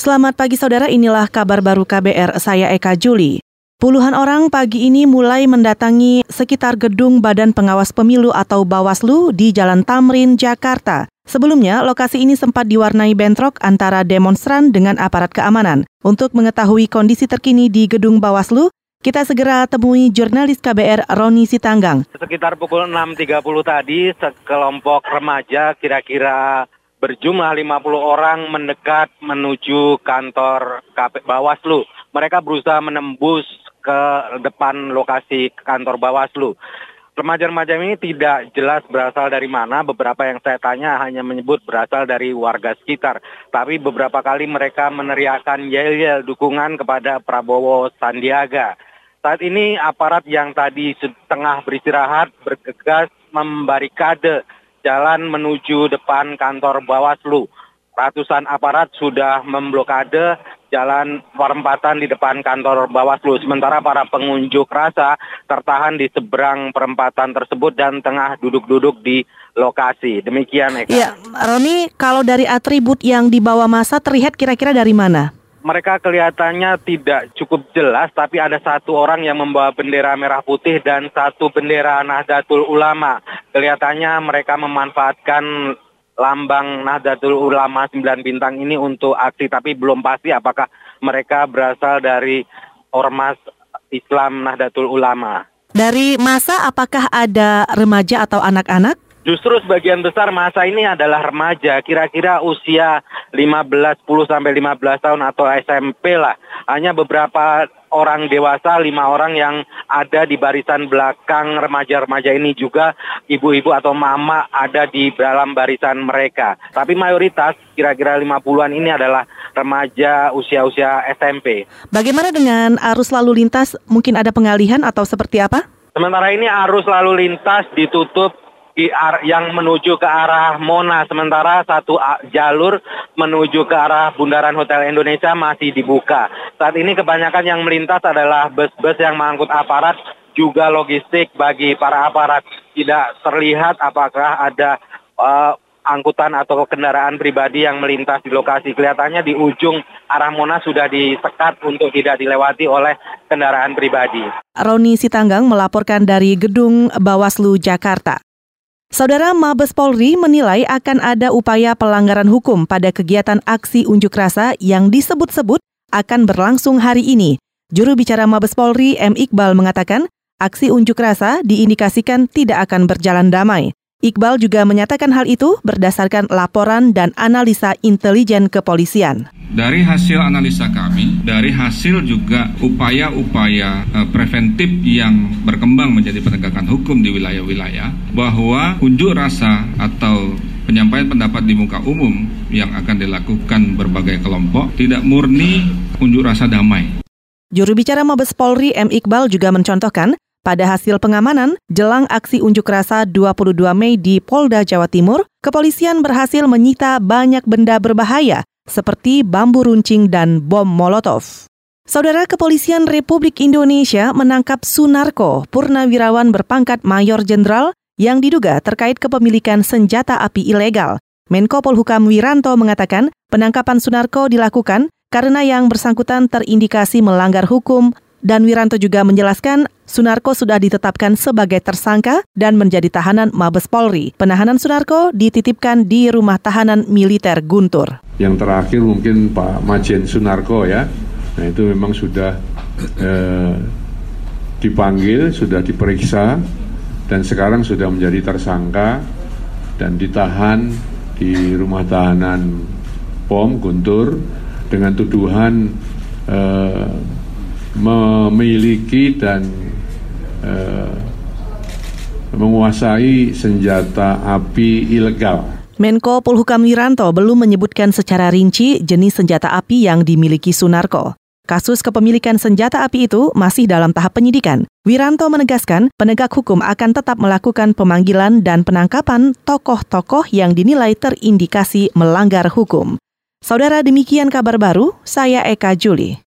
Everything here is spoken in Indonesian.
Selamat pagi saudara, inilah kabar baru KBR, saya Eka Juli. Puluhan orang pagi ini mulai mendatangi sekitar gedung Badan Pengawas Pemilu atau Bawaslu di Jalan Tamrin, Jakarta. Sebelumnya, lokasi ini sempat diwarnai bentrok antara demonstran dengan aparat keamanan. Untuk mengetahui kondisi terkini di gedung Bawaslu, kita segera temui jurnalis KBR Roni Sitanggang. Sekitar pukul 6.30 tadi, sekelompok remaja kira-kira berjumlah 50 orang mendekat menuju kantor KP Bawaslu. Mereka berusaha menembus ke depan lokasi kantor Bawaslu. Remaja-remaja ini tidak jelas berasal dari mana. Beberapa yang saya tanya hanya menyebut berasal dari warga sekitar. Tapi beberapa kali mereka meneriakan yel-yel dukungan kepada Prabowo Sandiaga. Saat ini aparat yang tadi setengah beristirahat bergegas membarikade jalan menuju depan kantor Bawaslu. Ratusan aparat sudah memblokade jalan perempatan di depan kantor Bawaslu. Sementara para pengunjuk rasa tertahan di seberang perempatan tersebut dan tengah duduk-duduk di lokasi. Demikian, Eka. Ya, Roni, kalau dari atribut yang dibawa masa terlihat kira-kira dari mana? mereka kelihatannya tidak cukup jelas, tapi ada satu orang yang membawa bendera merah putih dan satu bendera Nahdlatul Ulama. Kelihatannya mereka memanfaatkan lambang Nahdlatul Ulama 9 bintang ini untuk aksi, tapi belum pasti apakah mereka berasal dari Ormas Islam Nahdlatul Ulama. Dari masa apakah ada remaja atau anak-anak? Justru sebagian besar masa ini adalah remaja, kira-kira usia 15, 10 sampai 15 tahun atau SMP lah. Hanya beberapa orang dewasa, lima orang yang ada di barisan belakang remaja-remaja ini juga ibu-ibu atau mama ada di dalam barisan mereka. Tapi mayoritas kira-kira 50-an ini adalah remaja usia-usia SMP. Bagaimana dengan arus lalu lintas? Mungkin ada pengalihan atau seperti apa? Sementara ini arus lalu lintas ditutup yang menuju ke arah Mona sementara satu jalur menuju ke arah Bundaran Hotel Indonesia masih dibuka. Saat ini kebanyakan yang melintas adalah bus-bus yang mengangkut aparat juga logistik bagi para aparat. Tidak terlihat apakah ada uh, angkutan atau kendaraan pribadi yang melintas di lokasi. Kelihatannya di ujung arah Mona sudah disekat untuk tidak dilewati oleh kendaraan pribadi. Roni Sitanggang melaporkan dari Gedung Bawaslu Jakarta. Saudara Mabes Polri menilai akan ada upaya pelanggaran hukum pada kegiatan aksi unjuk rasa yang disebut-sebut akan berlangsung hari ini. Juru bicara Mabes Polri M. Iqbal mengatakan, aksi unjuk rasa diindikasikan tidak akan berjalan damai. Iqbal juga menyatakan hal itu berdasarkan laporan dan analisa intelijen kepolisian. Dari hasil analisa kami, dari hasil juga upaya-upaya uh, preventif yang berkembang menjadi penegakan hukum di wilayah-wilayah, bahwa unjuk rasa atau penyampaian pendapat di muka umum yang akan dilakukan berbagai kelompok tidak murni unjuk rasa damai. Juru bicara Mabes Polri M. Iqbal juga mencontohkan pada hasil pengamanan, jelang aksi unjuk rasa 22 Mei di Polda Jawa Timur, kepolisian berhasil menyita banyak benda berbahaya seperti bambu runcing dan bom molotov. Saudara Kepolisian Republik Indonesia menangkap Sunarko, purnawirawan berpangkat Mayor Jenderal yang diduga terkait kepemilikan senjata api ilegal. Menko Polhukam Wiranto mengatakan penangkapan Sunarko dilakukan karena yang bersangkutan terindikasi melanggar hukum dan Wiranto juga menjelaskan Sunarko sudah ditetapkan sebagai tersangka dan menjadi tahanan Mabes Polri. Penahanan Sunarko dititipkan di rumah tahanan militer Guntur. Yang terakhir mungkin Pak Majen Sunarko ya. Nah itu memang sudah eh, dipanggil, sudah diperiksa dan sekarang sudah menjadi tersangka dan ditahan di rumah tahanan POM Guntur dengan tuduhan eh, memiliki dan uh, menguasai senjata api ilegal. Menko Polhukam Wiranto belum menyebutkan secara rinci jenis senjata api yang dimiliki Sunarko. Kasus kepemilikan senjata api itu masih dalam tahap penyidikan. Wiranto menegaskan penegak hukum akan tetap melakukan pemanggilan dan penangkapan tokoh-tokoh yang dinilai terindikasi melanggar hukum. Saudara demikian kabar baru, saya Eka Juli.